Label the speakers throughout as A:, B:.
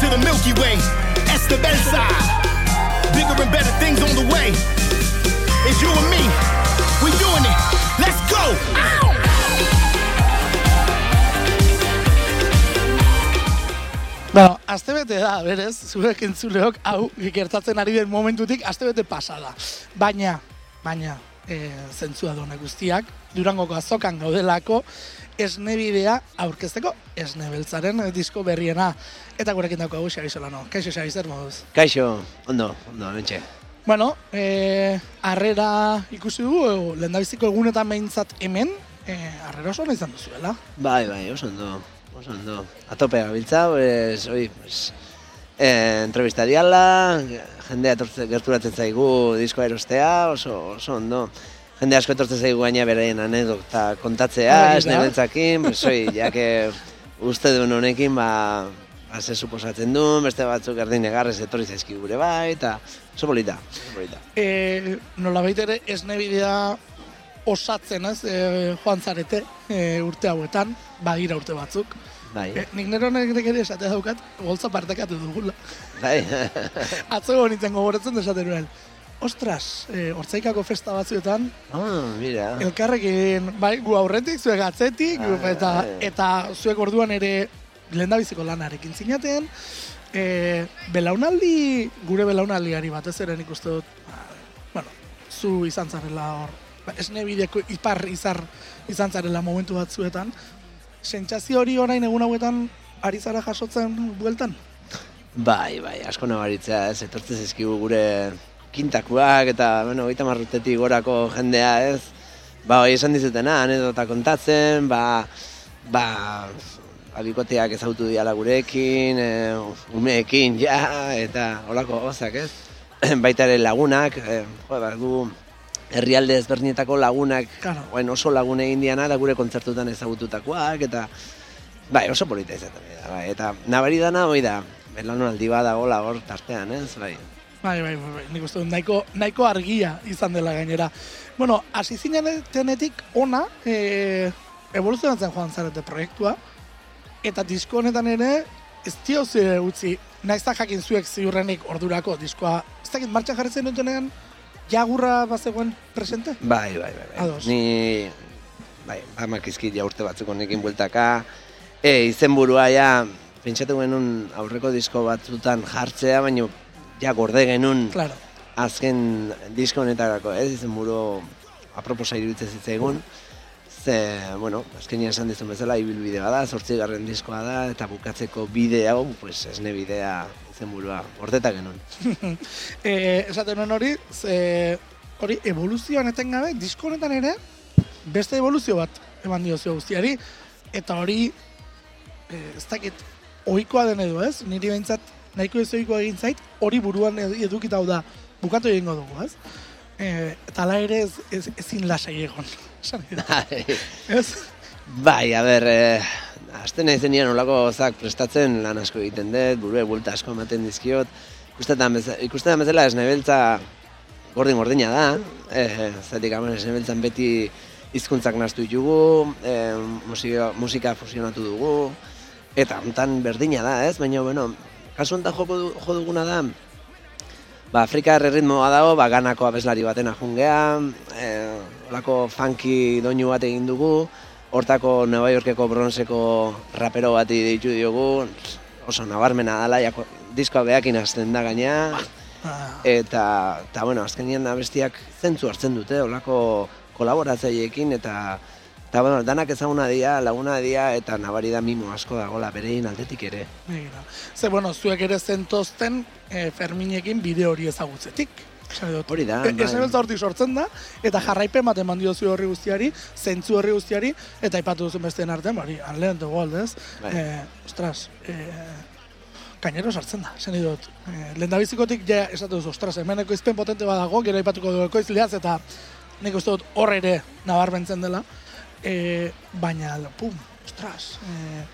A: to the Milky Way. Benside. Bigger and better things on the way. It's you and me. We doing it. Let's go. Ow!
B: Bueno, astebete da, berez, zuek entzuleok, hau, gertatzen ari den momentutik, astebete pasada. Baina, baina, e, zentzua dune guztiak, Durangoko azokan gaudelako, esne bidea aurkezteko esne beltzaren eh, disko berriena. Eta gurekin dauko hau, Xabi Solano. Kaixo, Xabi, zer moduz?
C: Kaixo, ondo, ondo, mentxe.
B: Bueno, e, arrera ikusi dugu, lehendabiziko egunetan behintzat hemen, e, arrera oso izan duzuela.
C: Bai, bai, oso ondo, oso ondo. Atope gabiltza, pues, oi, pues, eh, entrevistariala, jendea gerturatzen zaigu diskoa erostea, oso, oso ondo. Jende asko etortzen zaigu gaina beraien anekdota kontatzea,
B: Hori da.
C: esne beltzakin, pues, oi, jake uste duen honekin, ba, ba, ze suposatzen duen, beste batzuk erdin egarrez etorri zaizki gure bai, eta oso polita, oso polita.
B: E, nola ere esne bidea osatzen ez, e, joan zarete e, urte hauetan, badira urte batzuk.
C: Bai,
B: E, nik nero ere esate daukat, boltza partekatu dugula.
C: bai,
B: Atzo nintzen gogoratzen desaten nuen. Ostras, e, hortzaikako festa batzuetan,
C: ah, mira.
B: elkarrekin, bai, gu aurretik, zuek atzetik,
C: Ah,
B: eta,
C: bai.
B: eta zuek orduan ere lehendabiziko lanarekin zinaten, e, belaunaldi, gure belaunaldiari batez ere nik uste dut, ba, bueno, zu izan zarela hor, ba, esne bideko ipar izar izan zarela momentu batzuetan, sentsazio hori orain egun hauetan ari zara jasotzen bueltan?
C: Bai, bai, asko nabaritzea, ez, etortzen zizkigu gure kintakuak eta, bueno, gaita marrutetik gorako jendea, ez, ba, hoi esan dizutena, anedota kontatzen, ba, ba, abikoteak ezautu diala gurekin, e, umeekin, ja, eta holako gozak, ez? Baita ere lagunak, e, jo, ba, gu herrialde ezberdinetako lagunak,
B: Claro.
C: bueno, oso lagun egin diana, da gure kontzertutan ezagututakoak, eta, bai, oso polita izaten da, bai, eta nabari dana hoi da, belaunaldi badagola hor tartean, ez, bai.
B: Bai, bai, bai, bai, nik uste dut nahiko, nahiko argia izan dela gainera. Bueno, hasi zinenetik ona, e, evoluzionatzen joan zarete proiektua, eta disko honetan ere, ez dio utzi, naiz eta jakin zuek ziurrenik ordurako diskoa, ez dakit martxan jarri zen dutenean, jagurra bazegoen presente?
C: Bai, bai, bai, bai.
B: Ados.
C: Ni, bai, hamak izkit ja urte batzuk honekin bueltaka, e, izenburua ja, pentsatu genuen aurreko disko batzutan jartzea, baina ja gorde genuen
B: Claro.
C: azken disko honetarako, ez izenburu aproposa iruditzen zitzaigun, ze, bueno, azkenia esan dizun bezala, ibilbidea da, zortzigarren diskoa da, eta bukatzeko bide hau, pues, esne bidea izenburua, hortetak genuen.
B: e, esaten nuen hori, ze, hori evoluzioan etengabe, disko honetan ere, beste evoluzio bat eman diozio guztiari, eta hori, e, ez dakit, ohikoa den edo ez, niri behintzat nahiko ez ohikoa egin zait, hori buruan ed- edukita hau da, bukatu egingo dugu, ez? E, eta ala ere ez, ez, ezin lasai egon. Dut, ez?
C: Bai, a ber, eh, azten nahi zenian olako zak prestatzen lan asko egiten dut, burue bulta asko ematen dizkiot. Ikustetan, beza, ikustetan bezala esne beltza gordin gordina da, eh, zatik hamen esne beltzan beti hizkuntzak nahastu ditugu, eh, musika, musika fusionatu dugu, eta hontan berdina da, ez? Baina, bueno, kasu honetan jo duguna da, ba, Afrikar erritmoa dago, ba, ganako abeslari baten ajungea, eh, olako funky doinu bat egin dugu, hortako Nueva Yorkeko bronzeko rapero bati deitu diogu, oso nabarmena dala, jako, diskoa behakin hasten da gaina, eta, eta bueno, azkenian abestiak zentzu hartzen dute, olako kolaboratzaileekin, eta, eta bueno, danak ezaguna dira, laguna dira, eta nabari da mimo asko dagola berein aldetik ere.
B: begira. Ze, bueno, zuek ere zentozten e, Ferminekin bideo hori ezagutzetik.
C: Hori da,
B: E,
C: bai.
B: Esan beltza hortik sortzen da, eta jarraipen bat eman diozu horri guztiari, zentzu horri guztiari, eta aipatu duzun besteen artean, hori, unlearn the world, ez?
C: Bai.
B: Eh, ostras, eh, gainero sartzen da, nahi dut. Eh, lehendabizikotik ja esatu duzu, ostras, hemen ekoizpen potente badago, gero aipatuko du ekoizleaz, eta nik uste dut hor ere nabarmentzen dela, eh, baina, pum, ostras, eh,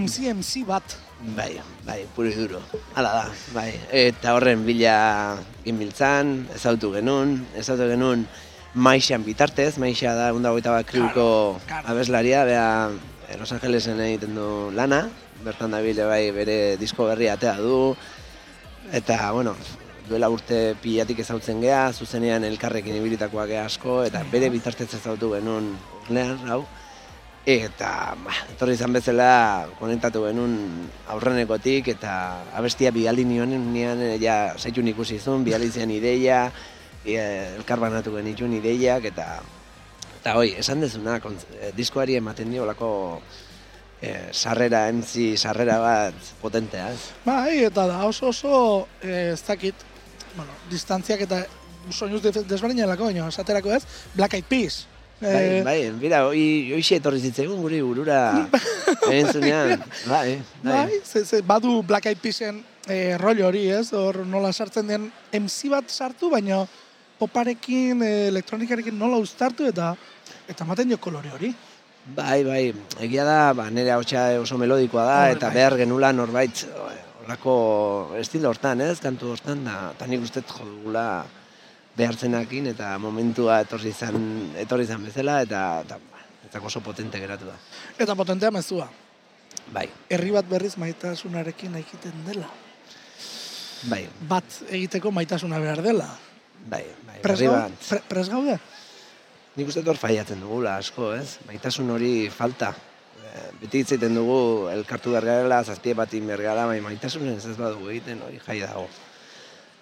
B: MC MC bat,
C: Bai, bai, puro y duro. Hala da, bai. Eta horren bila ginbiltzan, ezautu genuen, ezautu genuen maixan bitartez, maixa da unda hogeita bat kriuko
B: Claro,
C: abeslaria, bea eh, Los Angelesen egiten du lana, bertan dabile bai bere disko berria atea du, eta, bueno, duela urte pilatik ezautzen gea, zuzenean elkarrekin ibilitakoak gea asko, eta bere bitartez ezautu genuen urlean, hau. Eta, ba, etorri izan bezala, konektatu genuen aurrenekotik, eta abestia bialdi nioen, nian, eh, ja, zaitun ikusi zuen, bialdi zian ideia, e, elkar banatu genituen ideiak, eta, eta hoi, esan dezuna, kontz- eh, diskoari ematen dio lako eh, sarrera, entzi, sarrera bat potentea, ez?
B: Bai, eta da oso oso, eh, ez dakit, bueno, distantziak eta soinuz desberdinelako, baina esaterako ez, Black Eyed Peas.
C: Bai,
B: Eh,
C: bai, bira, hoi, hoixe etorri zitzaigun guri burura egin zunean, bai, bai.
B: Bai, ze, badu Black Eyed Peasen eh, rollo hori, ez? Hor nola sartzen den MC bat sartu, baina poparekin, eh, elektronikarekin nola uztartu eta eta ematen dio kolore hori.
C: Bai, bai, egia da, ba, nire hautsa oso melodikoa da,
B: Bai,
C: eta
B: bai.
C: behar genula norbait horrako estilo hortan, ez, kantu hortan, da, eta nik uste jo dugula behartzenakin, eta momentua etorri izan, etorri izan bezala, eta, eta, eta oso potente geratu da.
B: Eta potentea mezua.
C: Bai,
B: Herri bat berriz maitasunarekin egiten dela.
C: bai,
B: Bat egiteko maitasuna behar dela.
C: bai, bai,
B: Pres,
C: berri
B: gau,
C: bat.
B: pre, pres gaude?
C: Nik uste dut faiatzen dugula asko, ez? Maitasun hori falta. Beti egiten dugu elkartu behar garela, zazpie bat egin behar gara, baina maitasunen ez badugu egiten hori jai dago.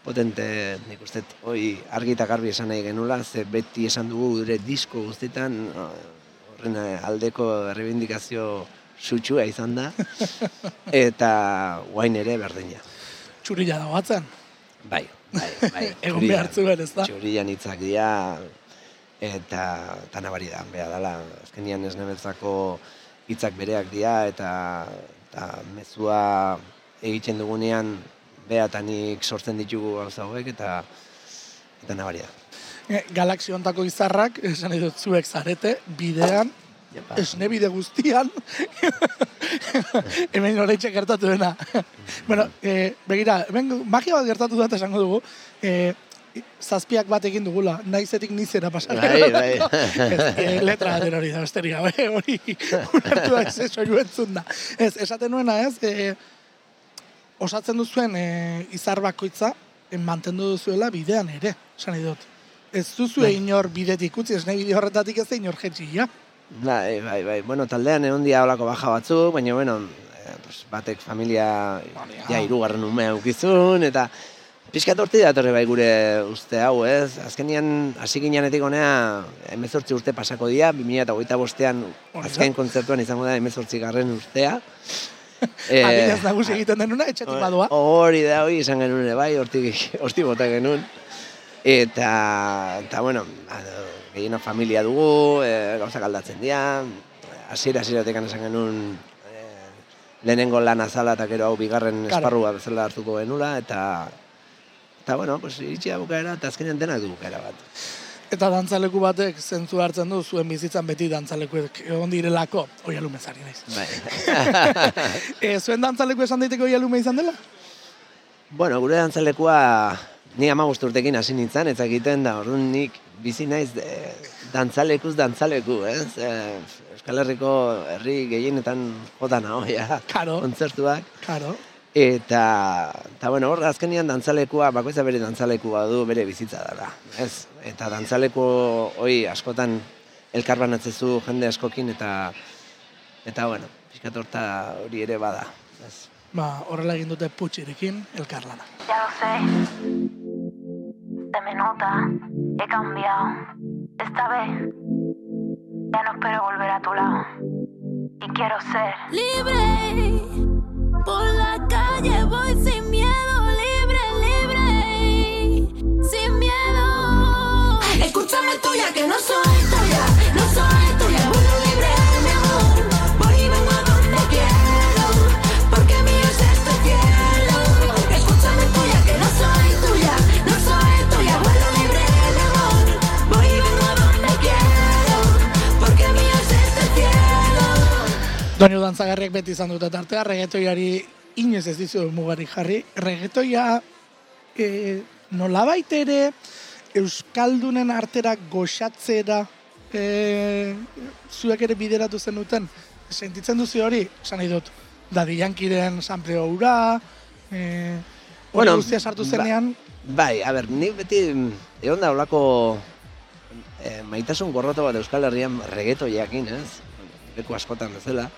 C: Potente, nik uste hori argi eta garbi esan nahi genula, ze beti esan dugu gure disko guztietan eh, horren aldeko errebindikazio sutxua izan da, eta guain ere berdina.
B: Txurila dago atzen.
C: Bai, bai, bai.
B: Egon
C: txurian-
B: behar zuen, ez da?
C: Txurian hitzak dira, eta, eta nabari da, beha dela. Azkenian ez nebetzako hitzak bereak dira, eta, eta mezua egiten dugunean, beha eta nik sortzen ditugu gauza hauek, eta, eta nabari da.
B: Eh, Galaxio ontako izarrak, esan dut zuek zarete, bidean,
C: Jepa.
B: esne bide guztian, hemen oraitxe gertatu dena. bueno, eh, begira, hemen magia bat gertatu da eta esango dugu, eh, zazpiak bat egin dugula, naizetik nizera pasan.
C: Bai, bai.
B: eh, letra baten hori da, besterik gabe, hori ulertu da, ez soinu entzun da. Ez, esaten nuena ez, eh, osatzen duzuen eh, izar bakoitza, eh, mantendu duzuela bidean ere, esan dut. Ez duzue
C: Bai.
B: inor bidetik utzi, ez nahi bide horretatik ez da inor jetxia.
C: Bai, bai, bai. Bueno, taldean egon dia holako baja batzuk, baina, bueno, eh, pues, batek familia
B: Baina.
C: ja hirugarren umea ukizun, eta pixkat horti datorre bai gure uste hau, ez? Azkenian, hasi ginenetik honea, emezortzi urte pasako dira, 2008 bostean azken kontzertuan izango da emezortzi garren urtea.
B: Eh, Adinez nagusi egiten denuna, etxetik badoa.
C: Hori da, hori izan genuen bai, hortik, hortik bota genuen. Eta, eta bueno, gehiena familia dugu, e, gauzak aldatzen dira, hasiera hasieratik esan genuen e, lehenengo lan azala eta gero hau bigarren
B: Claro.
C: esparrua bezala hartuko genula, eta, eta bueno, pues, iritsi da bukaera, eta azkenean denak du bukaera bat.
B: Eta dantzaleku batek zentzu hartzen du, zuen bizitzan beti dantzalekuek egon direlako, oi alumezari naiz.
C: Bai.
B: E, zuen dantzaleku esan daiteko oi alume izan dela?
C: Bueno, gure dantzalekua ni ama urtekin hasi nintzen, ez egiten da, orduan nik bizi naiz e, dantzalekuz dantzaleku, ez? E, Euskal Herriko herri gehienetan jota nago, ja,
B: Karo.
C: kontzertuak.
B: Karo.
C: Eta, eta bueno, hor azkenian dantzalekua, bakoitza bere dantzalekua du bere bizitza dara, ez? Eta dantzaleku hoi askotan elkarbanatzezu jende askokin, eta, eta bueno, pixkat horta hori ere bada, ez?
B: Ba, horrela egin dute putxirekin elkarlana.
D: Ya lo sé. Se me nota. He cambiado. Esta vez ya no espero volver a tu lado. Y quiero ser
E: libre. Por la calle voy sin miedo, libre, libre. Sin miedo. Escúchame tuya que no soy tuya, no soy tuya.
B: Doinu dantzagarriak beti izan dute tartea, regetoiari inoiz ez dizu mugarik jarri. Regetoia e, nolabait ere Euskaldunen artera goxatzera e, zuek ere bideratu zenuten. Sentitzen duzu hori, esan nahi dut, Daddy Yankiren sampleo ura, e,
C: Bueno,
B: guztia sartu
C: ba-
B: zenean,
C: Bai, a ber, nik beti egon da olako e, maitasun gorroto bat Euskal Herrian regeto jakin, ez? Leku askotan bezala.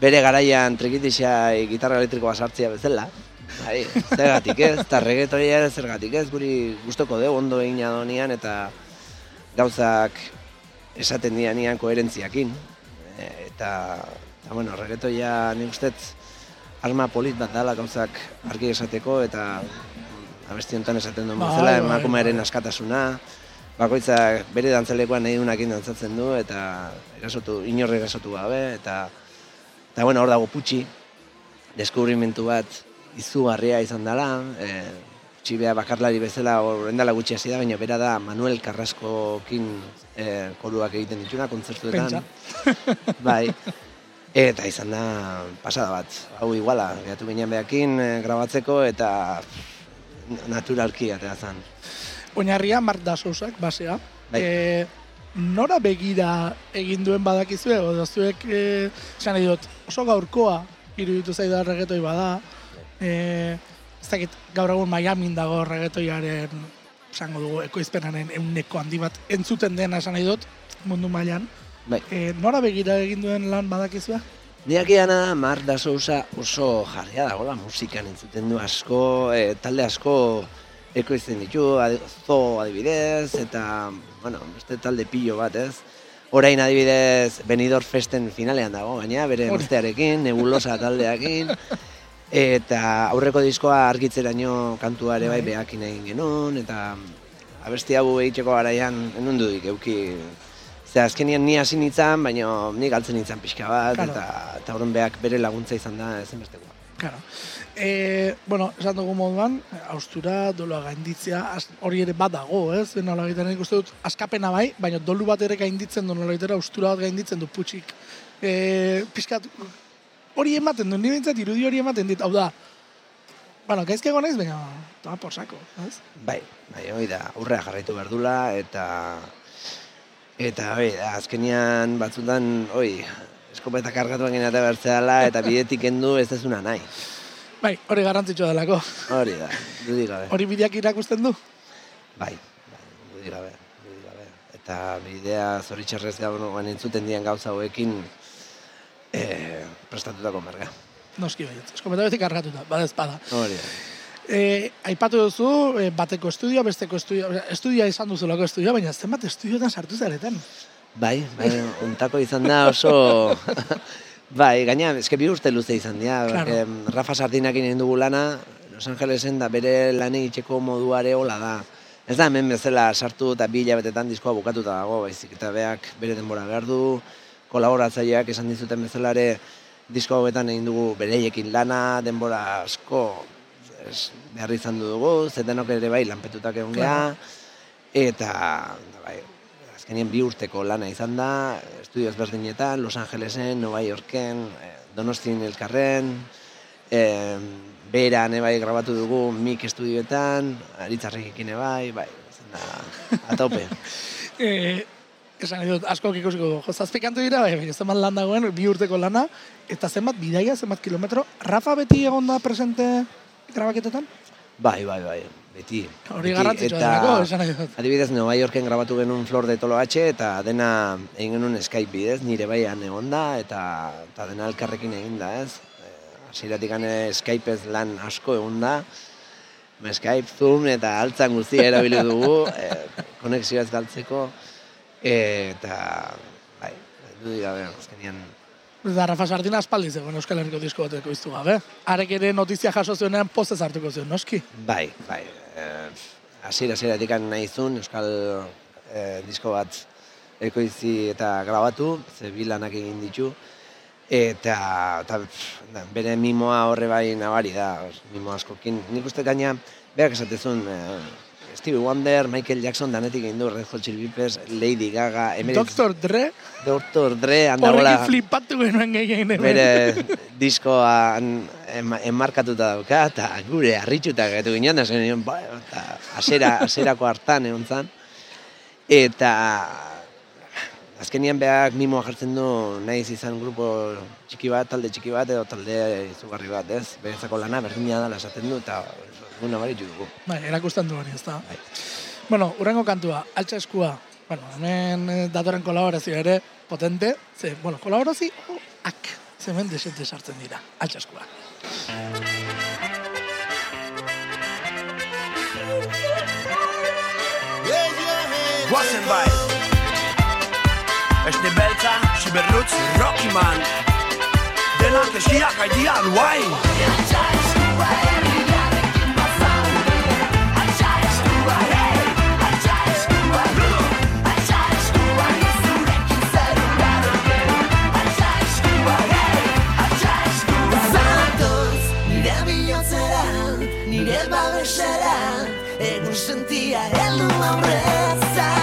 C: Bere garaian trikitixa gitarra elektrikoa sartzea bezala. Bai, zergatik ez, eta regetoia ere zergatik ez, guri gustoko dugu ondo egin adonian eta gauzak esaten dianian koherentziakin. E, eta, eta bueno, regetoia nik ustez arma polit bat dala gauzak argi esateko eta abesti honetan esaten duen
B: Bai,
C: bezala
B: bai,
C: emakumearen
B: bai.
C: askatasuna, bakoitzak bere dantzalekoan nahi dunakin dantzatzen du eta erasotu, inorre erasotu gabe eta eta bueno, hor dago putxi, deskubrimentu bat izugarria izan dela, e, txibea bakarlari bezala horren dela gutxi hasi da, baina bera da Manuel Carrascokin e, koruak egiten dituna kontzertuetan. Bai. Eta izan da pasada bat. Hau iguala, gehatu ginen behakin e, grabatzeko eta naturalki atea zen.
B: Oinarria Mark da Sousak, basea.
C: Bai.
B: E, nora begira egin duen badakizue, edo zuek, e, esan nahi dut, oso gaurkoa iruditu zaidu regetoi bada. E, ez dakit, gaur egun Miamin dago regetoiaren, esango dugu, ekoizpenaren euneko handi bat entzuten dena esan nahi dut, mundu mailan.
C: Bai.
B: E, nora begira egin duen lan badakizue?
C: Niak da Mark da Sousa oso jarria dagoela musikan entzuten du asko, e, talde asko ekoizten ditu, adi- zo adibidez, eta, bueno, beste talde pilo bat, ez? Orain adibidez, Benidorm Festen finalean dago, gaina, bere emaztearekin, nebulosa taldeakin, eta aurreko diskoa argitzeraino kantua ere bai
B: Bai.
C: behakin egin genuen, eta abesti hau egiteko garaian, enun dudik, euki, Ze azkenian ni hasi nintzen, baina ni galtzen nintzen pixka bat,
B: Claro.
C: eta, eta horren behak bere laguntza izan da ezinbestekoa.
B: Claro. E, bueno, esan dugu moduan, austura, doloa gainditzea, hori ere badago, ez? Nola egiten nik uste dut, askapena bai, baina dolu bat ere gainditzen du, nola egiten austura bat gainditzen du putxik. E, pixkat, hori ematen du, nire bintzat irudi hori ematen dit, hau da, bueno, gaizke egon naiz, baina, toa por saco, ez?
C: Bai, bai, hori da, aurrea jarraitu behar dula, eta eta hori azkenian batzutan, hori, eskopeta kargatuak egin eta bertzeala, eta bidetik kendu ez dezuna nahi.
B: Bai, hori garrantzitsua delako.
C: Hori da, dudik gabe.
B: Hori bideak irakusten du?
C: Bai, bai, dudik gabe, dudik gabe. Eta bidea zoritxarrez gaur entzuten dian gauza hauekin e, prestatutako merga.
B: Noski baiet, eskopeta beti kargatuta, bada ez bada.
C: Hori da.
B: E, aipatu duzu, e, bateko estudioa, besteko estudioa, estudioa izan duzulako estudioa, baina zenbat estudioetan sartu zareten.
C: Bai, bai, untako izan da oso... bai, gaina, eske bi urte luze izan dira.
B: Claro.
C: Em, Rafa Sardinak egin dugu lana, Los Angelesen da bere lan egiteko moduare hola da. Ez da hemen bezala sartu eta bi hilabetetan diskoa bukatuta dago, baizik eta beak bere denbora behar du, kolaboratzaileak esan dizuten bezalare disko hauetan egin dugu bereiekin lana, denbora asko ez, behar izan dugu, zetenok ere bai lanpetutak egon geha, eta bai, azkenien bi urteko lana izan da, estudio ezberdinetan, Los Angelesen, Nova Yorken, eh, Donostin elkarren, eh, beran bai grabatu dugu mik estudioetan, aritzarrekin bai, bai, izan da, atope.
B: E, esan nahi dut, asko ikusiko du. Jo, zazpi kantu dira, bai, zenbat lan dagoen, bi urteko lana, eta zenbat bidaia, zenbat kilometro. Rafa beti egon da presente grabaketetan?
C: Bai, bai, bai, beti.
B: Hori garrantzitsua delako, esan nahi dut.
C: Adibidez, Nova Yorken grabatu genuen Flor de Tolo H, eta dena egin genuen Skype bidez, nire baian egon da, eta, eta dena elkarrekin egin da, ez? Eh, Hasieratik gane Skype ez lan asko egon da, Skype, Zoom eta altzan guztia erabili dugu, eh, konexioa ez galtzeko, eh, eta, bai, dudik gabe, azkenian,
B: Da, Rafa Sardina aspaldi zegoen Euskal Herriko disko bateko iztu gabe. Arek ere notizia jaso zuenean pozez hartuko zuen, noski?
C: Bai, bai. Eh, hasiera hasieratik nahi zuen Euskal eh, disko bat ekoizi eta grabatu, ze bi lanak egin ditu. Eta, eta da, bere mimoa horre bai nabari da, mimo askokin. Nik uste gaina, berak esatezun, eh, Stevie Wonder, Michael Jackson danetik egin du, Red Hot Chili Peppers, Lady Gaga, Emirates,
B: Dr. Dre,
C: Dr. Dre, handagola,
B: horrekin flipatu genuen gehien hemen.
C: bere diskoan em, enmarkatuta dauka, eta gure harritxuta gaitu ginen, da zen eta asera, aserako hartan egon zan. Eta azkenian behak mimoa jartzen du nahiz izan grupo txiki bat, talde txiki bat edo talde izugarri bat, ez? Berezako lana berdina da esaten du eta guna baritu dugu.
B: Bai, erakusten du hori, ez da. Bueno, urrengo kantua, altxa eskua. Bueno, hemen eh, datorren kolaborazio ere potente. Ze, bueno, kolaborazio ak. Ze hemen desente sartzen dira, altxa eskua.
F: Guazen bai Esne beltza, siberrutz, Rocky Man Denak eskiak aidian, guai
E: Zatoz, nire babesera, egun sentia heldu aurrez.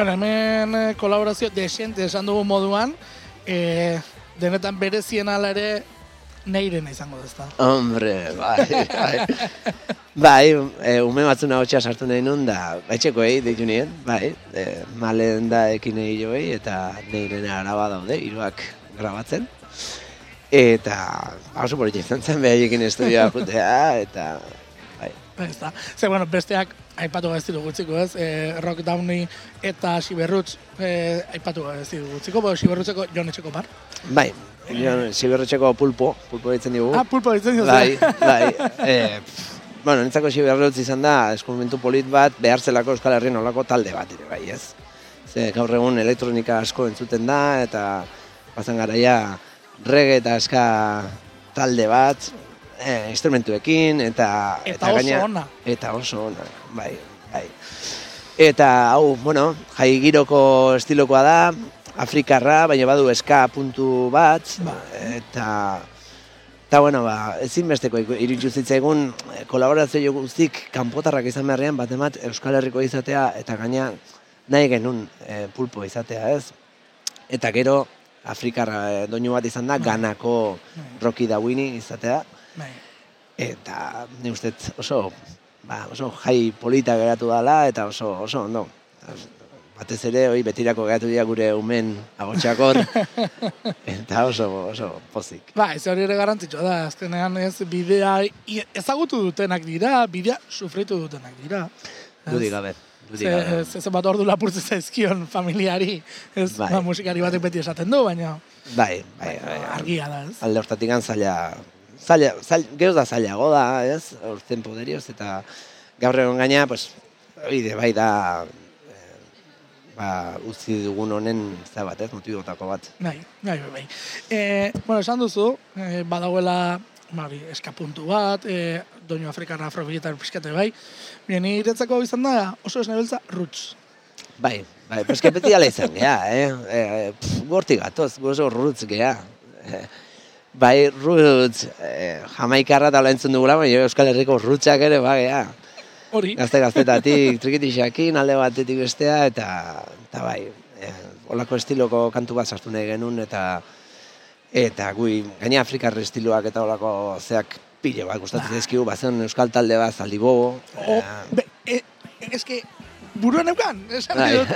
B: Bueno, hemen eh, kolaborazio desente esan dugu moduan, eh, denetan berezien ala ere neirena izango da, ezta.
C: Hombre, bai, bai. bai, e, ume batzuna hotxa sartu nahi nun da, etxeko egi deitu nien, bai, e, malen da ekin egi joei, eta neiren araba daude, hiruak grabatzen. Eta, oso politxe izan zen behaiekin estudioa jutea, eta,
B: Ez da. Ze, bueno, besteak aipatu ditu gutziko, ez? E, Rock Downey eta Siberrutz e, aipatu ez ditu gutziko, bo Siberrutzeko Jon Etxeko par.
C: bai, jo, siberretxeko pulpo, pulpo ditzen digu.
B: Ah, pulpo ditzen diozu.
C: Bai, bai. E, bueno, nintzako siberrotz izan da, eskumentu polit bat, behartzelako Euskal Herrien olako talde bat ere, bai, ez? Ze gaur egun elektronika asko entzuten da, eta bazan garaia reggae eta eska talde bat, e, instrumentuekin, eta...
B: Eta oso ona.
C: Eta oso ona, bai, bai. Eta, hau, bueno, jai giroko estilokoa da, Afrikarra, baina badu eska puntu bat, eta Eta, bueno, ba, ezinbesteko iku- iritsi zitzaigun eh, kolaborazio guztik kanpotarrak izan beharrean bat emat Euskal Herriko izatea eta gaina nahi genuen e, pulpo izatea, ez? Eta gero Afrikarra e, doinu bat izan da, ganako Rocky Dawini izatea,
B: Bai.
C: eta ni uste oso, ba, oso jai polita geratu dela eta oso, oso ondo. Batez ere, hoi betirako geratu dira gure umen agotxakor, eta oso, oso pozik.
B: Ba, ez hori ere garrantzitsua da, azkenean ez bidea ezagutu dutenak dira, bidea sufritu dutenak dira. Ez?
C: Dudik gabe,
B: Ze, ze, ze bat ordu lapurtzen zaizkion familiari, ez,
C: Bai.
B: ba, musikari batek beti esaten du, baina
C: Bai, bai, bai.
B: argia da, ez?
C: Alde hortatik zaila, zaila, zaila, geroz da zailago da, ez? Urten poderioz, eta gaur egon gaina, pues, oide, bai da, eh, ba, utzi dugun honen, za bat, ez, motibotako bat.
B: Bai, bai, bai, bai. E, bueno, esan duzu, e, badagoela, ba, eskapuntu bat, e, doinu afrikarra afrobiletar pixkate bai, Bien, niretzako izan da oso esnebeltza roots.
C: Bai, bai, pues que beti ala izan gea, eh? eh pff, gortik gatoz, oso roots gea. Eh, bai, roots, eh, jamaikarra eta entzun dugula, baina Euskal Herriko rootsak ere, ba, gea.
B: Hori,
C: Gazte gaztetatik, trikitixakin, alde batetik bestea, eta, eta bai, eh, olako estiloko kantu bat sartu nahi genuen, eta eta gui, gaina Afrikar estiloak eta olako zeak pile bat gustatzen zaizkigu, bazen euskal talde bat zaldi bobo.
B: o, be, e, eske, buruan eukan, esan
C: Bai.
B: dut.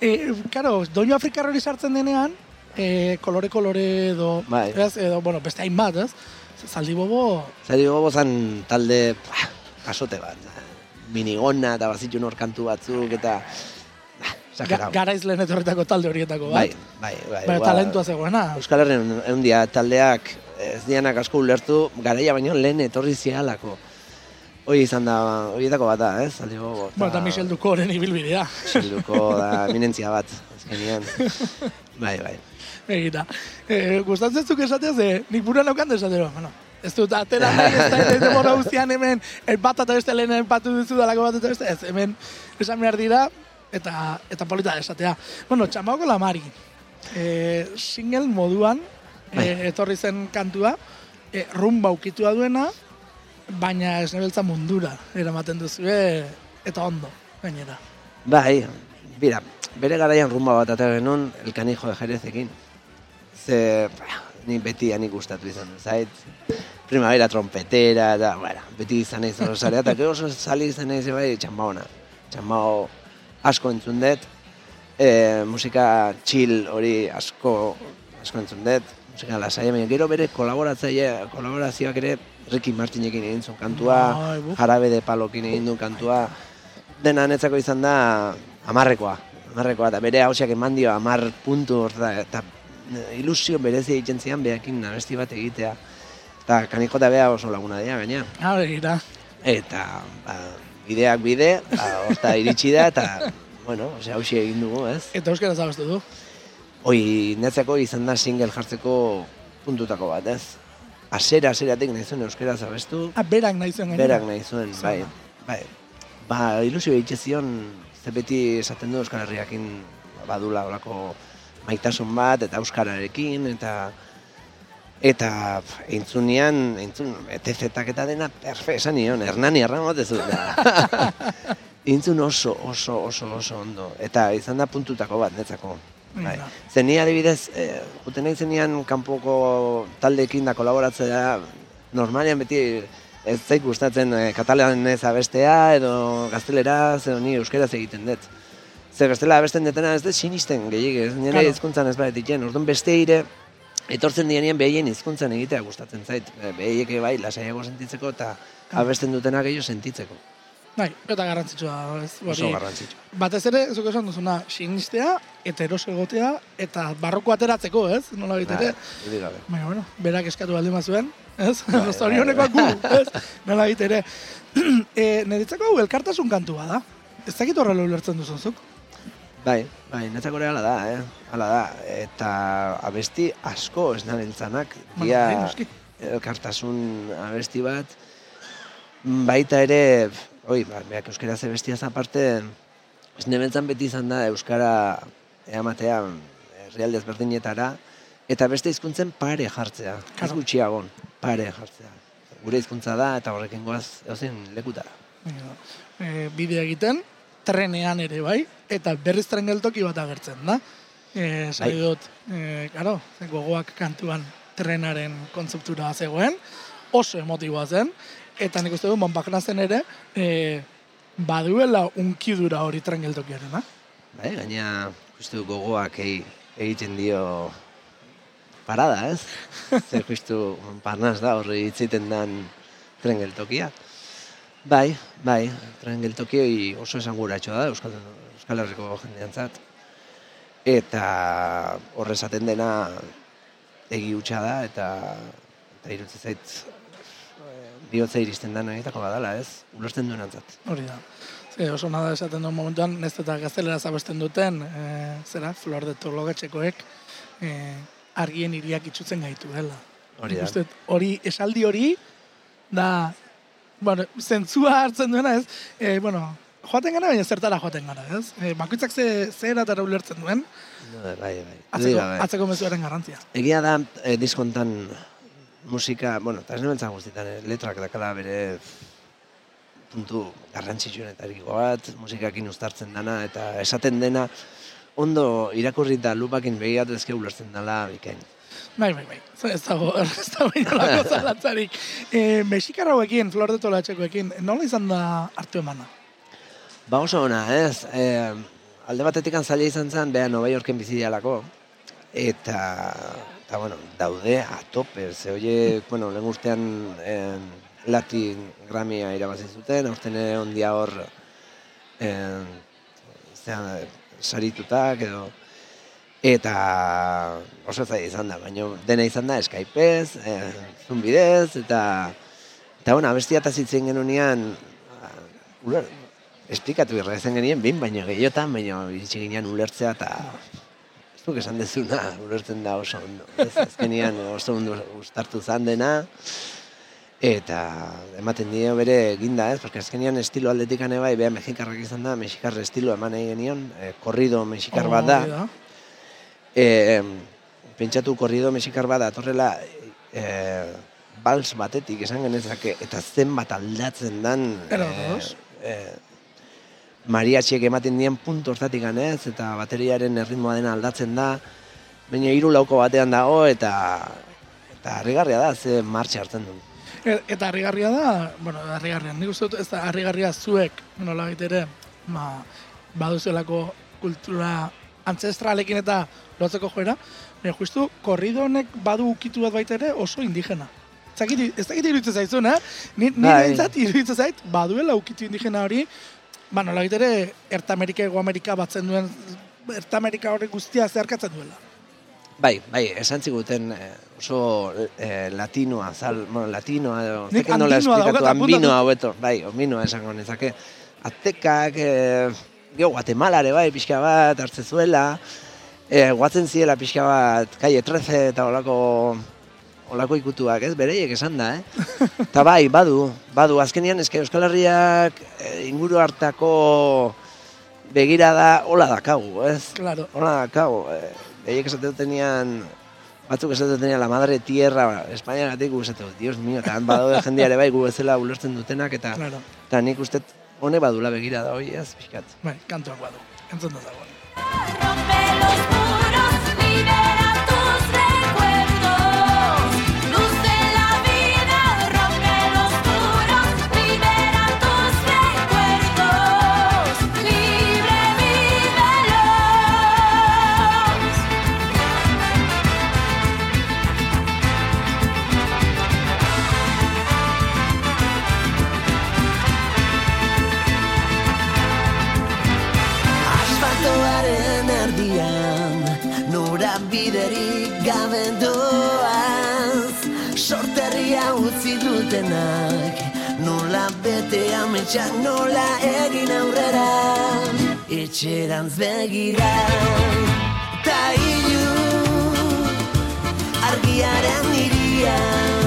B: E, karo, doinu afrikar hori sartzen denean, e, kolore-kolore edo,
C: Bai.
B: ez, edo, bueno, beste hainbat, ez? Zaldi bobo,
C: Zari gogo zan talde bah, kasote bat. Minigona eta bazitun hor kantu batzuk eta...
B: Ga, garaiz lehen etorritako talde horietako bat.
C: bai, bai.
B: Bai,
C: ba,
B: talentua zegoena.
C: Euskal Herrian egun dia taldeak ez dianak asko ulertu, garaia baino lehen etorri zialako. Hoi izan da, horietako bat da, ez? Zaldi gogo.
B: Bueno, eta Michel Dukoren ibilbidea.
C: Miselduko da eminentzia bat, azkenean. Bai, bai.
B: Egita. E, gustatzen zuk esatea, ze nik buruan naukan esatero. Bueno, ez dut atera nahi, ez da ez demora guztian hemen, el bat eta beste lehen empatu duzu dalako bat eta beste, ez hemen esan behar dira, eta, eta polita esatea. Bueno, txamauko lamari, e, single moduan, e, etorri zen kantua, e, rumba ukitua duena, baina ez nebeltza mundura eramaten duzue, eta ondo, gainera.
C: Bai, bira, bere garaian rumba bat atera genuen elkanijo de Jerezekin. Ze, ni beti ani gustatu izan zait. Primavera trompetera, eta, bueno, beti izan naiz hor zarea, eta gero oso sali izan naiz bai txambaona. Txambao asko entzun dut, e, musika chill hori asko, asko entzun dut, musika lasaia, baina gero bere kolaboratzaile, kolaborazioak ere Ricky Martinekin egin zuen kantua, jarabe de palokin egin du kantua, dena netzako izan da amarrekoa. Amarrekoa, eta bere hausiak eman dio amar puntu eta ilusio berezi egiten zian behakin abesti bat egitea. Eta kaniko eta beha oso laguna dira, gaina.
B: Ah, begira.
C: Eta ba, bideak bide, ba, horta iritsi da, eta, bueno, ose hausi egin dugu, ez?
B: Eta euskara zabestu du.
C: Hoi, netzako izan da single jartzeko puntutako bat, ez? Asera, aseratik nahi zuen euskera zabestu,
B: Ah, berak nahi zuen
C: berak nahi zuen, bai, bai. Ba, ilusio egitze zion, ze beti esaten du Euskal Herriakin badula olako maitasun bat, eta Euskararekin, eta eta entzunean, entzun, ETZ-ak eta dena perfe, esan nion, Hernani erramotezu. Intzun oso, oso, oso, oso ondo. Eta izan da puntutako bat, netzako. Bai. Zen ni adibidez, eh, juten nahi zenian kanpoko taldeekin da kolaboratzea, normalian beti ez zait gustatzen eh, katalanez abestea, edo gazteleraz, edo ni euskeraz egiten dut. Zer gaztela abesten detena ez dut sinisten gehiago, ez nire
B: Claro.
C: hizkuntzan ez bat egiten, orduan beste ire, etortzen dienien behien hizkuntzan egitea gustatzen zait. Eh, Behaiek bai, lasaiago sentitzeko eta abesten dutena gehiago sentitzeko.
B: Bai, eta garrantzitsua da, ez?
C: Oso garrantzitsua.
B: Batez ere, zuk esan duzuna, sinistea, eta eroso egotea, eta barroko ateratzeko, ez? Nola
C: dudik gabe.
B: Baina, bueno, berak eskatu baldin bazuen, ez?
C: Bai,
B: Zorionekoak gu, ez? Nola ere. e, Niretzako hau elkartasun kantua da. Ez dakit horrela ulertzen duzun zuk.
C: Bai, bai, netzako ere hala da, eh? Hala da. Eta abesti asko ez nabiltzanak.
B: Bueno,
C: Dia
B: bai,
C: elkartasun abesti bat. Baita ere, oi, ba, beak euskaraz abestiaz aparte, ez nebentzan beti izan da euskara eamatea herrialde ezberdinetara, eta beste hizkuntzen pare jartzea. Ez
B: Claro.
C: gutxiagon, pare jartzea. Gure hizkuntza da eta horrekin goaz edozein lekutara.
B: E, bidea egiten, trenean ere bai, eta berriz tren geltoki bat agertzen da. E, Zai
C: Bai.
B: dut, e, karo, gogoak kantuan trenaren kontzeptura zegoen, oso emotiboa zen, eta nik uste du Montparnasse zen ere, e, baduela unkidura hori tren geltokiarena.
C: Bai, gaina justu gogoak egi- egiten dio parada, ez? Zer justu parnaz da horri hitziten dan tren geltokia. Bai, bai, tren geltoki oso esanguratxoa da Euskal, Euskal Herriko jendeantzat. Eta horre esaten dena egi hutsa da eta eta irutze zait eh, bihotza iristen da horietako badala, ez? Ulertzen duen antzat.
B: Hori da. Ze, oso nada esaten duen momentuan, nez eta gaztelera zabesten duten, e, zera, Flor de Tologatxekoek, e, argien iriak itxutzen gaitu, dela.
C: Hori da.
B: uste hori, esaldi hori, da, bueno, zentzua hartzen duena, ez? E, bueno, joaten gara, baina zertara joaten gara, ez? E, bakoitzak ze, ze eratara ulertzen duen,
C: Bai, bai.
B: atzeko,
C: gabe.
B: atzeko mezuaren garrantzia.
C: Egia da, e, diskontan musika, bueno, eta ez guztietan, eh, letrak dakala bere puntu garrantzitsuenetariko bat, musikakin uztartzen dana, eta esaten dena, ondo irakurri eta lupakin begiratu ezke ulertzen dela bikain.
B: Bai, bai, bai. Ez dago, ez dago inolako zalantzarik. E, Mexikar hauekin, Flor de Tologatxekoekin, nola izan da hartu emana?
C: Ba oso ona, ez? E, alde batetik zaila izan zen, beha Nova Yorken bizi dialako, eta, eta bueno, daude atope, ze hoie, bueno, lehen urtean en, Latin Grammya irabazi zuten, aurten ondia hor en, zean, saritutak edo eta oso zaila izan da, baina dena izan da Skypez, e, Zoom bidez, eta eta bueno, abestia eta zitzen genunean uler, esplikatu irrezen genien, bin baino gehiotan, baino iritsi ginean ulertzea eta ez duk esan dezuna, ulertzen da oso ondo. Ez azkenian oso ondo ustartu zan dena, eta ematen dio bere eginda, ez? Porque azkenian estilo aldetik bai, beha mexikarrak izan da, mexikar estilo eman nahi genion, eh, korrido mexikar bat da.
B: Hori
C: E, pentsatu korrido mexikar bat datorrela e, bals batetik esan genezake, eta zenbat aldatzen dan
B: Ero,
C: e,
B: dos.
C: e, mariatxiek ematen dien puntu hortatik ez, eta bateriaren erritmoa dena aldatzen da, baina hiru lauko batean dago, eta eta harrigarria da, ze martxa hartzen du.
B: E- Eta harrigarria da, bueno, harrigarria, nik uste dut ez da harrigarria zuek, nola ere, ba, baduzelako kultura ancestralekin eta lotzeko joera, baina justu korrido honek badu ukitu bat baita ere oso indigena. Dakit- Ez dakit iruditzen zaizun, eh? Ni, ni
C: Bai.
B: iruditzen zait, baduela ukitu indigena hori, ba, nola ere, Erta Amerika, Ego Amerika batzen duen, Erta Amerika hori guztia zeharkatzen duela.
C: Bai, bai, esan ziguten eh, oso eh, latinoa, zal, bueno, latinoa, nola
B: andinoa
C: esplikatu, ambinoa hobeto, bai, ambinoa esango nezake. Aztekak, eh, geho, Guatemalare bai, pixka bat, hartze zuela, eh, guatzen ziela pixka bat, kaie 13 eta olako, olako ikutuak, ez, bereiek esan da, eh? Eta bai, badu, badu, azkenian eske Euskal Herriak eh, inguru hartako begirada hola dakagu, ez?
B: Claro.
C: Hola, kau, eh, behiek esate dutenean, batzuk esate dutenean la madre tierra, Espainiagatik gu esate dut, dios mío, eta han badaude jendeare bai gu bezala ulertzen dutenak, eta,
B: Claro.
C: eta nik uste hone badula begira da hoi, ez, pixkat.
B: Bai, kantuak badu. Entzun da
G: biderik gabe doaz. Sorterria utzi dutenak Nola bete ametsak nola egin aurrera. Etxerantz begira Ta ilu Argiaren irian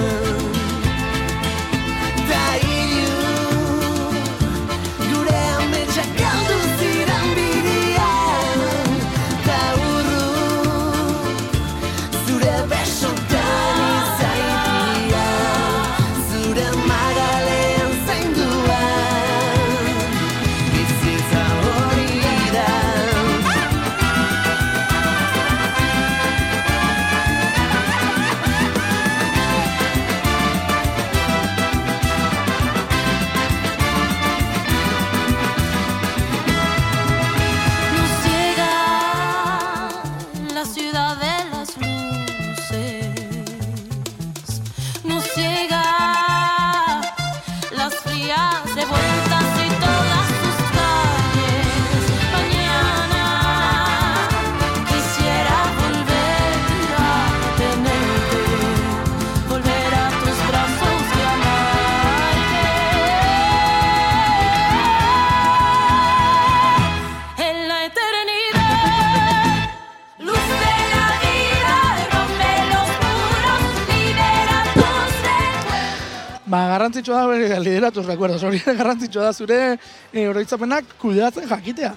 B: garrantzitsua da bere lideratuz recuerdos. Hori garrantzitsua da zure e, oroitzapenak kudeatzen jakitea.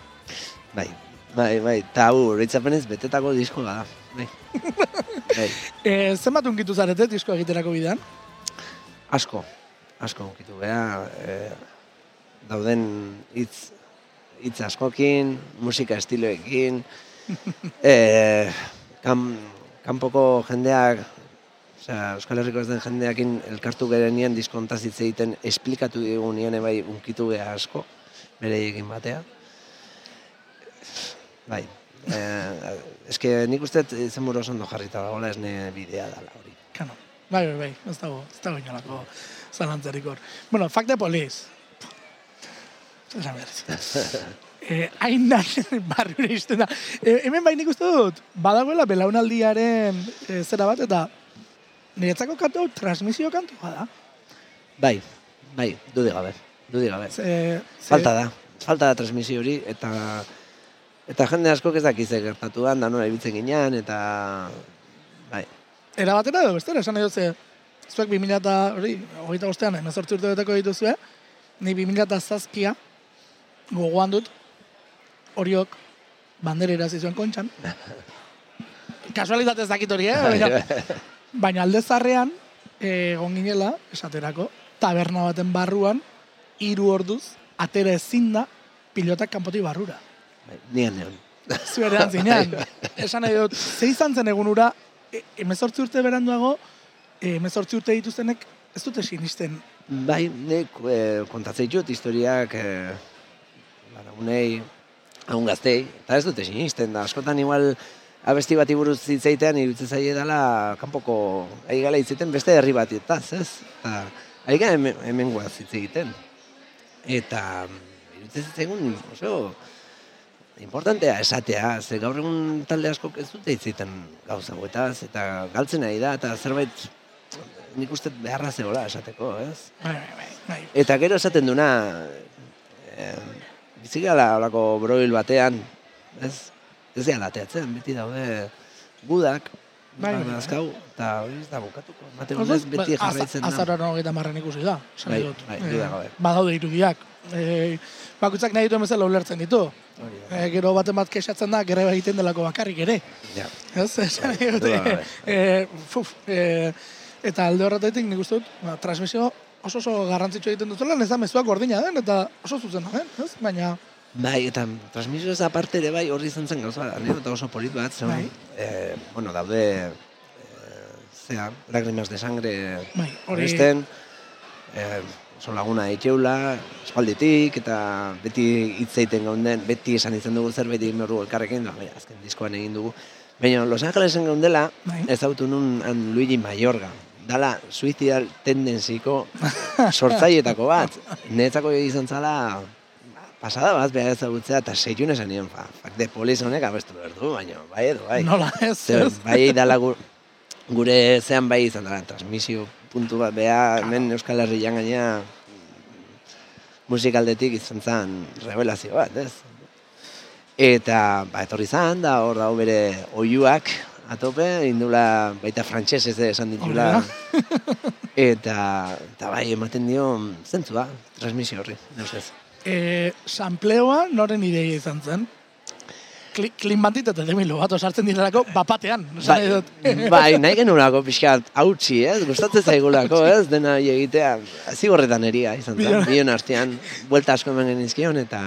C: Bai, bai, bai, eta hau, horitzapenez betetako diskoa da, bai. bai.
B: E, zenbat unkitu zarete disko egiterako bidean?
C: Asko, asko ukitu beha, e, dauden hitz hitz askokin, musika estiloekin, e, kan, kanpoko jendeak, osea, Euskal Herriko ez den jendeakin elkartu gerenien diskontaz hitz egiten esplikatu digu bai unkitu beha asko, bere egin batea. Bai, Eh, eske nik uste dut izenburu oso ondo jarrita dagoela esne bidea dela hori.
B: Kano. Bai, bai, bai, ez dago, ez dago inolako zalantzarik hor. Bueno, fact de police. Zer behar. eh, hain da, barriura izten da. Eh, hemen bai nik uste dut, badagoela belaunaldiaren eh, zera bat, eta niretzako kantu transmisio kantu bada.
C: Bai, bai, dudik gabe, dudik gabe.
B: Ze,
C: Falta da, falta da transmisio hori, eta eta jende askok ez dakize gertatuan, da nola ibiltzen ginean, eta bai,
B: Era batera edo bestera, esan nahi dut ze, zuek 2000 eta hori, hogeita bostean, emezortzi urte beteko dituzue, ni 2000 eta zazpia gogoan dut, horiok bandera irazi zuen kontxan. Kasualitatez dakit hori, eh? Baina, baina alde zarrean, eh, egon ginela, esaterako, taberna baten barruan, hiru orduz, atera ezin da, pilotak kanpotik barrura.
C: bai, nian neon.
B: Zuerean zinean. Esan nahi dut, ze izan zen egunura, e, emezortzi urte beranduago, e, emezortzi urte dituztenek ez dute sinisten.
C: Bai, nik e, kontatzen ditut historiak e, lagunei, haun gaztei, eta ez dute sinisten da. Askotan igual abesti bati buruz zitzeitean iruditzen zaie dela kanpoko aigala hitzaiten beste herri bat ez? Eta aiga hemen, hemen guaz hitz egiten. Eta mm, iruditzen zitzaigun oso importantea esatea, ze gaur egun talde askok ez dute egiten gauza hauetaz, eta galtzen ari da, eta zerbait nik uste beharra zegoela esateko, ez?
B: Bai, bai, bai, bai.
C: Eta gero esaten duna, e, bizigala olako broil batean, ez? Ez gara ateatzen, beti daude gudak,
B: Bai,
C: bai,
B: bai,
C: eta hori ez da bukatuko. Mate
B: Orduan,
C: honez beti
B: ba,
C: jarraitzen da.
B: Azaroan hogeita marren ikusi da, esan
C: Bai,
B: nahi dut.
C: bai,
B: Eh,
C: duda gabe.
B: badaude irudiak. E, bakutzak nahi dituen bezala ulertzen ditu.
C: Da.
B: E, gero baten bat kexatzen da, greba egiten delako bakarrik ere.
C: Ja.
B: Ez, esan nahi dut.
C: duda gabe.
B: e, fuf, e, eta alde horretatik nik uste dut, ba, transmisio oso oso garrantzitsu egiten dutela, ez da mezuak gordina den, eta oso zuzena den, ez? Baina,
C: Bai, eta transmisio ez aparte ere bai horri izan zen gauza, anekdota oso polit bat, zen,
B: Bai.
C: eh, bueno, daude, eh, zea, lagrimas de sangre
B: bai, hori...
C: Horesten, eh, oso laguna ditxeula, espalditik, eta beti hitz egiten gaunden, beti esan izan dugu zerbait egin behar dugu elkarrekin, da, bai, azken diskoan egin dugu. Baina Los Angelesen gaundela,
B: Bai.
C: ez autu nun han Luigi Mayorga. Dala, suizidal tendenziko sortzaietako bat. Netzako izan zala, pasada bat behar ezagutzea, eta seitun esan nion, fa, fuck de police honek abestu behar du, baina, bai edo, bai.
B: Nola ez,
C: Ze,
B: ez?
C: bai dala gu, gure zean bai izan dela, transmisio puntu bat, beha, hemen Euskal Herrian gaina musikaldetik izan zen revelazio bat, ez? Eta, ba, etorri zan, da, hor dago bere oiuak, atope, indula baita frantsesez ere esan ditula. eta, eta bai, ematen dio zentzua, transmisio horri, neustez.
B: E, sampleoa noren ideia izan zen? Kli, klin bantit eta demilo bat osartzen direlako bapatean. esan
C: Bai,
B: nahi
C: bai, nahi genulako pixkat hautsi, ez? Gustatzen zaigulako, ez? Dena egitea, zigorretan eria izan zen,
B: Bion.
C: artean, buelta asko eman genizkion, eta,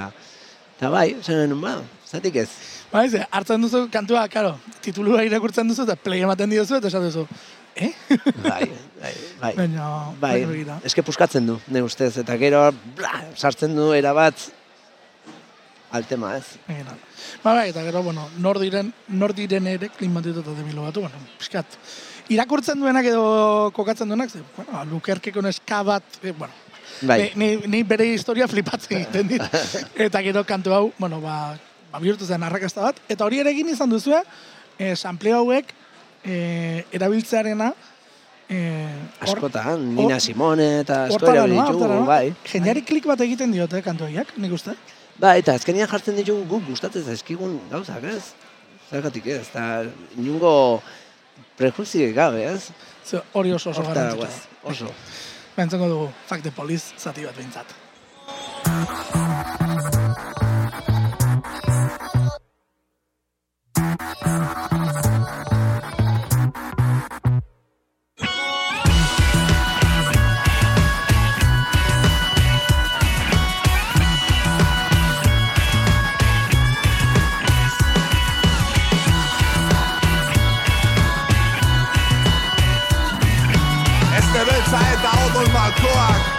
C: eta bai, zen ba, zatik ez.
B: Ba, ez, hartzen duzu kantua, karo, titulua irakurtzen duzu eta play ematen diozu eta esan duzu, eh?
C: Bai, bai, bai.
B: Baina,
C: Bai,
B: baina begira.
C: eske puskatzen du, ne ustez, eta gero, bla, sartzen du erabat, altema, ez?
B: Begira. Ba, bai, eta gero, bueno, nor diren, nor diren ere klin bantit eta demilo batu, bueno, pixkat. Irakurtzen duenak edo kokatzen duenak, ze, bueno, lukerkeko neska bat, eh, bueno,
C: Bai,
B: Ni, ni, ni bere historia flipatzen egiten dit. eta gero kantu hau, bueno, ba, ba bihurtu zen arrakasta bat. Eta hori ere egin izan duzue, eh, sampleo hauek eh, erabiltzearena eh,
C: askotan, Nina Simone eta asko ditugu, bai.
B: Jendeari klik bat egiten diote kantu horiek, nik uste.
C: Ba, eta azkenian jartzen ditugu guk gustatzen zaizkigun gauzak, ez? Zergatik ez, eta inungo prejuzio gabe, ez?
B: Ze hori oso oso garrantzitsua.
C: guaz, oso.
B: Bentzengo dugu, Fuck the Police zati bat behintzat.
F: Este beltza eta odol malkoak
G: Azina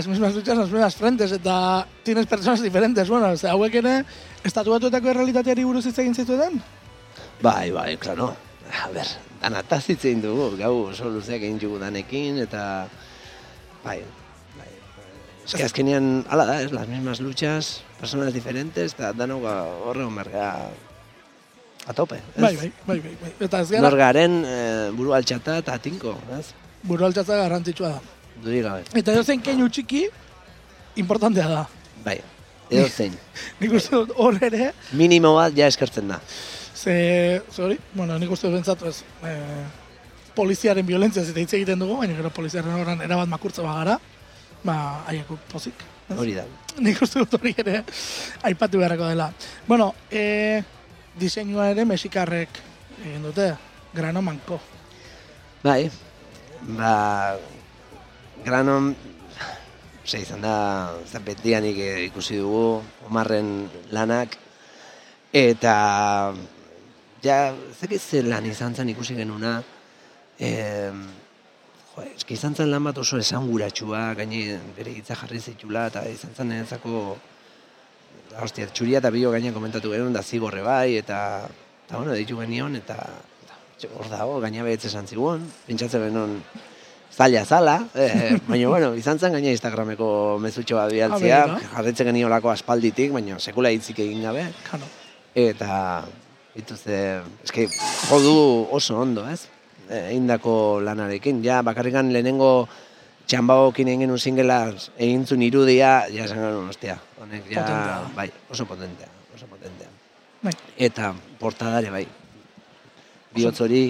B: las mismas luchas, las mismas frentes, eta tienes personas diferentes, bueno, ze hauek ere, estatuatuetako errealitateari buruz hitz egin zituen?
C: Bai, bai, klaro. A ber, danataz hitz egin dugu, gau oso luzeak egin dugu danekin, eta... Bai, bai. Ez que azkenean, ala da, ez, las mismas luchas, personas diferentes, eta danok ba, horre merga a tope, ez?
B: Bai, bai, bai, bai, bai. Eta ez gara,
C: Nor garen e, buru altxata eta tinko, ez?
B: buru altxatza garrantzitsua da.
C: Dudik gabe.
B: Eta edo zen keinu txiki, importantea da.
C: Bai, edo.
B: Nik uste dut hor ere,
C: Minimo bat ja eskertzen da.
B: ze, hori, bueno, nik uste dut bentsatu ez, e, poliziaren violentzia eta hitz egiten dugu, baina gero poliziaren horren erabat makurtza bagara, ba, haiek pozik.
C: Hori da.
B: Nik uste dut hori ere aipatu beharrako dela. Bueno, e, diseinua ere mexikarrek egin dute, grano manko.
C: Bai, ba, granon, ze izan da, betianik eh, ikusi dugu, Omarren lanak, eta, ja, zekit zer lan izan zen ikusi genuna, e, jo, eski izan zen lan bat oso esanguratsua, gaine bere hitza jarri zitula, eta izan zen niretzako, hostia, txuria eta bio gainean komentatu genuen, da zigorre bai, eta, eta bueno, ditu genion, eta, hor dago, gaina behetze esan zigun, pentsatzen genuen, zaila zala, eh, baina bueno, izan zen gaina Instagrameko mezutxo bat bialtzea,
B: Ah,
C: jarretzen geniolako aspalditik, baina sekula hitzik egin gabe,
B: Kano.
C: eta dituzte, eske jodu oso ondo, ez? Eh, Eindako lanarekin, ja bakarrikan lehenengo txambagokin egin genuen singela egin zuen irudia, ja esan genuen, ostia, honek ja,
B: Potentea
C: bai, oso potentea, oso potentea.
B: Bai.
C: Eta portadare bai. Bihotz hori,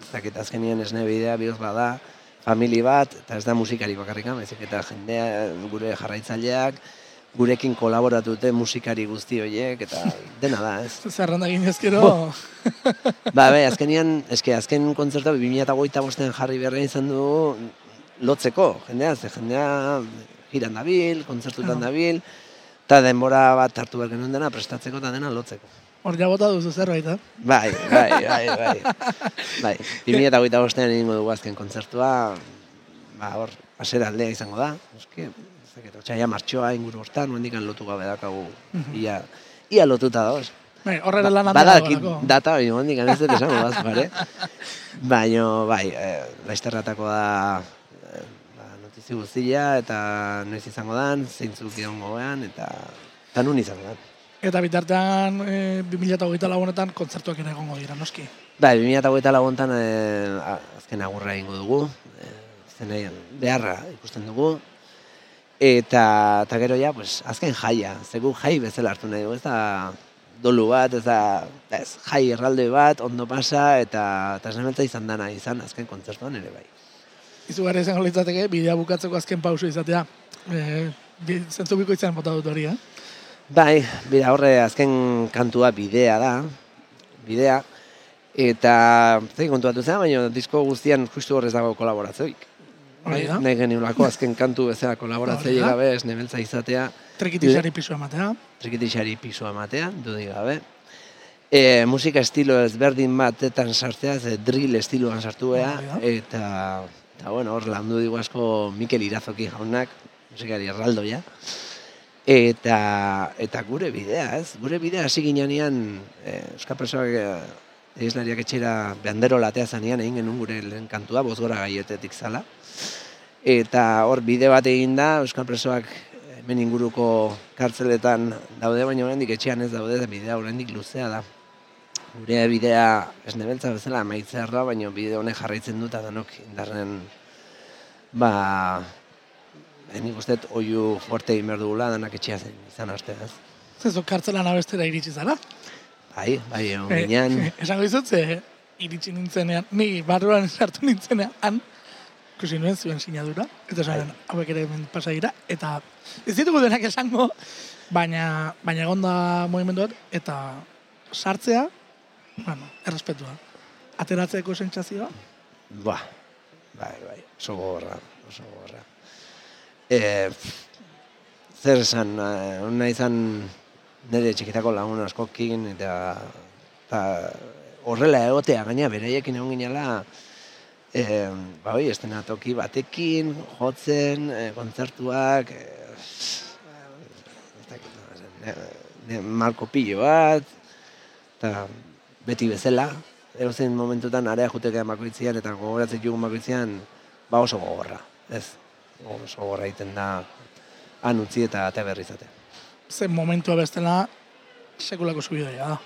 C: ez dakit azkenien esne bidea, bihotz bada, famili bat, eta ez da musikari bakarrikan, baizik eta jendea, gure jarraitzaileak, gurekin kolaboratu dute musikari guzti horiek, eta dena da, ez?
B: Zerrenda egin ezkero,
C: Ba, be, azkenian, eske azken kontzertua 2008 bostean jarri beharra izan du lotzeko, jendea, ze jendea jiran dabil, kontzertutan dabil, eta denbora bat hartu behar genuen dena prestatzeko eta dena lotzeko.
B: Hor ja bota duzu zerbait, eh?
C: Bai, bai, bai, bai. Bai, 2008 bostean egingo dugu azken kontzertua, ba, hor, asera aldea izango da, eske, ez dakit, otxaila martxoa inguru hortan, nuendikan lotu gabe dakagu, ia, ia lotuta dagoz.
B: Bai, horrela lan handia
C: Badakit
B: dagoelako.
C: data hori hondik ez dut esango baz, bare? Baina, bai, eh, laizterratako da eh, ba, notizi guztia eta noiz izango dan, zeintzuk egongo gean, eta, eta nun izango dan.
B: Eta bitartean, e, 2008 lagunetan kontzertuak ere egongo dira, noski.
C: Bai, 2008 laguntan eh, a- azken agurra egingo dugu, eh, zenei beharra ikusten dugu, eta, eta gero ja, pues, azken jaia, zegu jai bezala hartu nahi dugu, ez da dolu bat, ez da, ez, jai erralde bat, ondo pasa, eta, eta izan dana izan azken kontzertuan ere bai.
B: Izugarri izango litzateke, bidea bukatzeko azken pauso izatea. E, zentzu bikoitzan bota dut hori, eh?
C: Bai, bira horre azken kantua bidea da, bidea, eta zei kontuatu zen, baina disko guztian justu horrez dago kolaboratzoik.
B: Hori da.
C: Nahi geniulako azken kantu bezala kolaboratzei gabe, ez nebeltza izatea,
B: Trikitixari pisua ematea.
C: trikitixari pisua ematea, dudik gabe. E, musika estilo ezberdin batetan sartzea, ze drill estiloan sartu
B: da.
C: eta, eta bueno, hor landu digu asko Mikel Irazoki jaunak, musikari erraldoia, eta, eta gure bidea, ez? Gure bidea hasi ginean, e, Euskal Presoak e, etxera behandero latea zanean egin genuen gure lehen kantua, bozgora gaietetik zala. Eta hor bide bat egin da, Euskal Presoak hemen inguruko kartzeletan daude, baina oraindik etxean ez daude, eta bidea oraindik luzea da. Gure bidea ez nebeltza bezala amaitzear da, baina bide honek jarraitzen dut, danok indarren, ba, eh, nik uste oiu fuerte egin behar dugula, danak etxea zen izan arte, ez?
B: Zezu kartzelan abestera iritsi zara.
C: Bai, bai, egon
B: Eh,
C: ginean,
B: esango dizut, ze iritsi nintzenean, ni barruan sartu nintzenean, han, ikusi nuen zuen sinadura, eta esan, hauek ere hemen pasa dira, eta ez ditugu denak esango, baina, baina egonda mugimendu bat, eta sartzea, bueno, errespetua. Ateratzeko sentsazioa,
C: ba, bai, bai, oso gogorra, oso gogorra. E, zer esan, eh, hona izan nire txikitako lagun askokin, eta, eta horrela egotea, gaina beraiekin egon ginela, E, ba, hoi, estenatoki batekin, jotzen, e, kontzertuak, e, ne, malko pilo bat, eta beti bezala, erozein momentutan area juteke makoitzian, eta gogoratzen jugun makoitzian, ba oso gogorra, ez? Oso gogorra egiten da, han utzi eta ate berrizate.
B: Zen momentua bestela, sekulako subidoia da.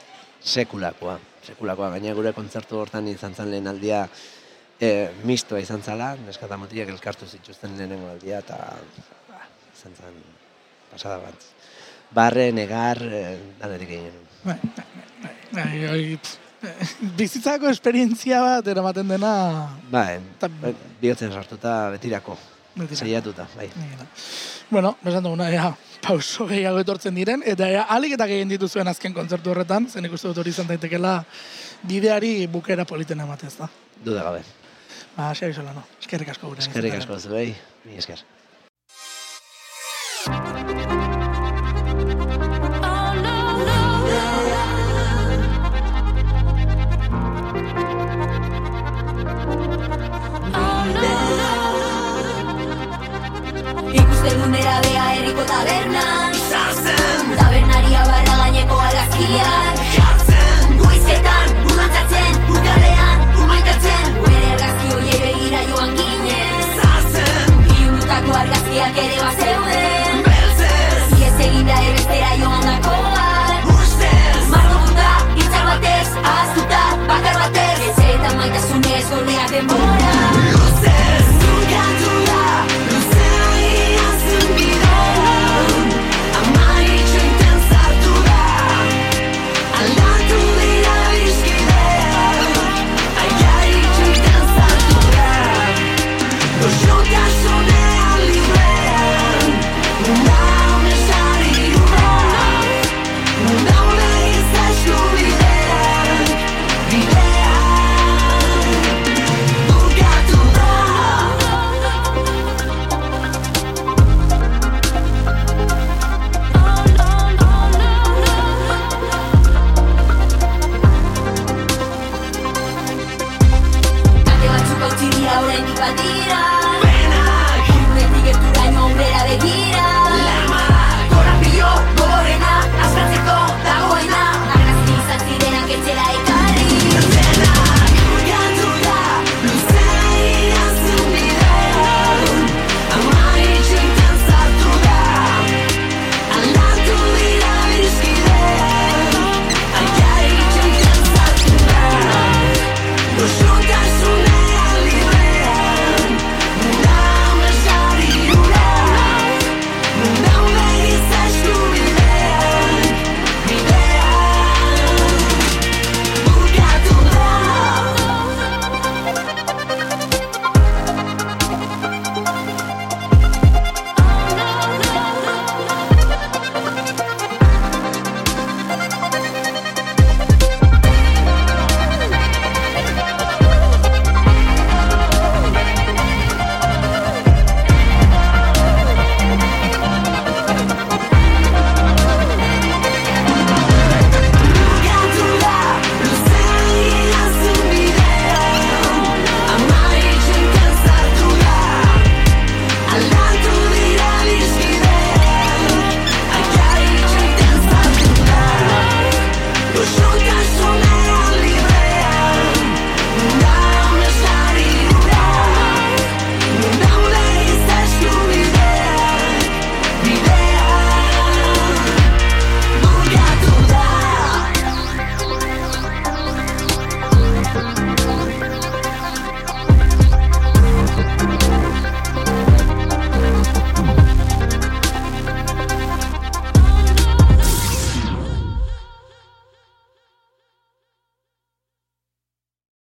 C: Sekulakoa, sekulakoa, gaina gure kontzertu hortan izan zen lehen aldia, e, mistoa izan zala, neskata mutilak elkartu zituzten lehenengo aldia, eta ba, izan zen pasada bat. Barre, negar, e, danetik egin.
B: Bai, bai, bai, bai, bai, eh, bizitzako esperientzia bat eramaten dena
C: Ba, e, bihotzen sartuta Betirako. Saiatuta, bai.
B: Bueno, besan duguna, ea, pauso gehiago etortzen diren, eta ea, alik eta gehien dituzuen azken kontzertu horretan, zen ikuste dut hori izan daitekela bideari bukera politen ematen, ez da?
C: Duda gabe.
B: Ba, xeri no. Eskerrik asko gure.
C: Eskerrik asko zuei, mi esker.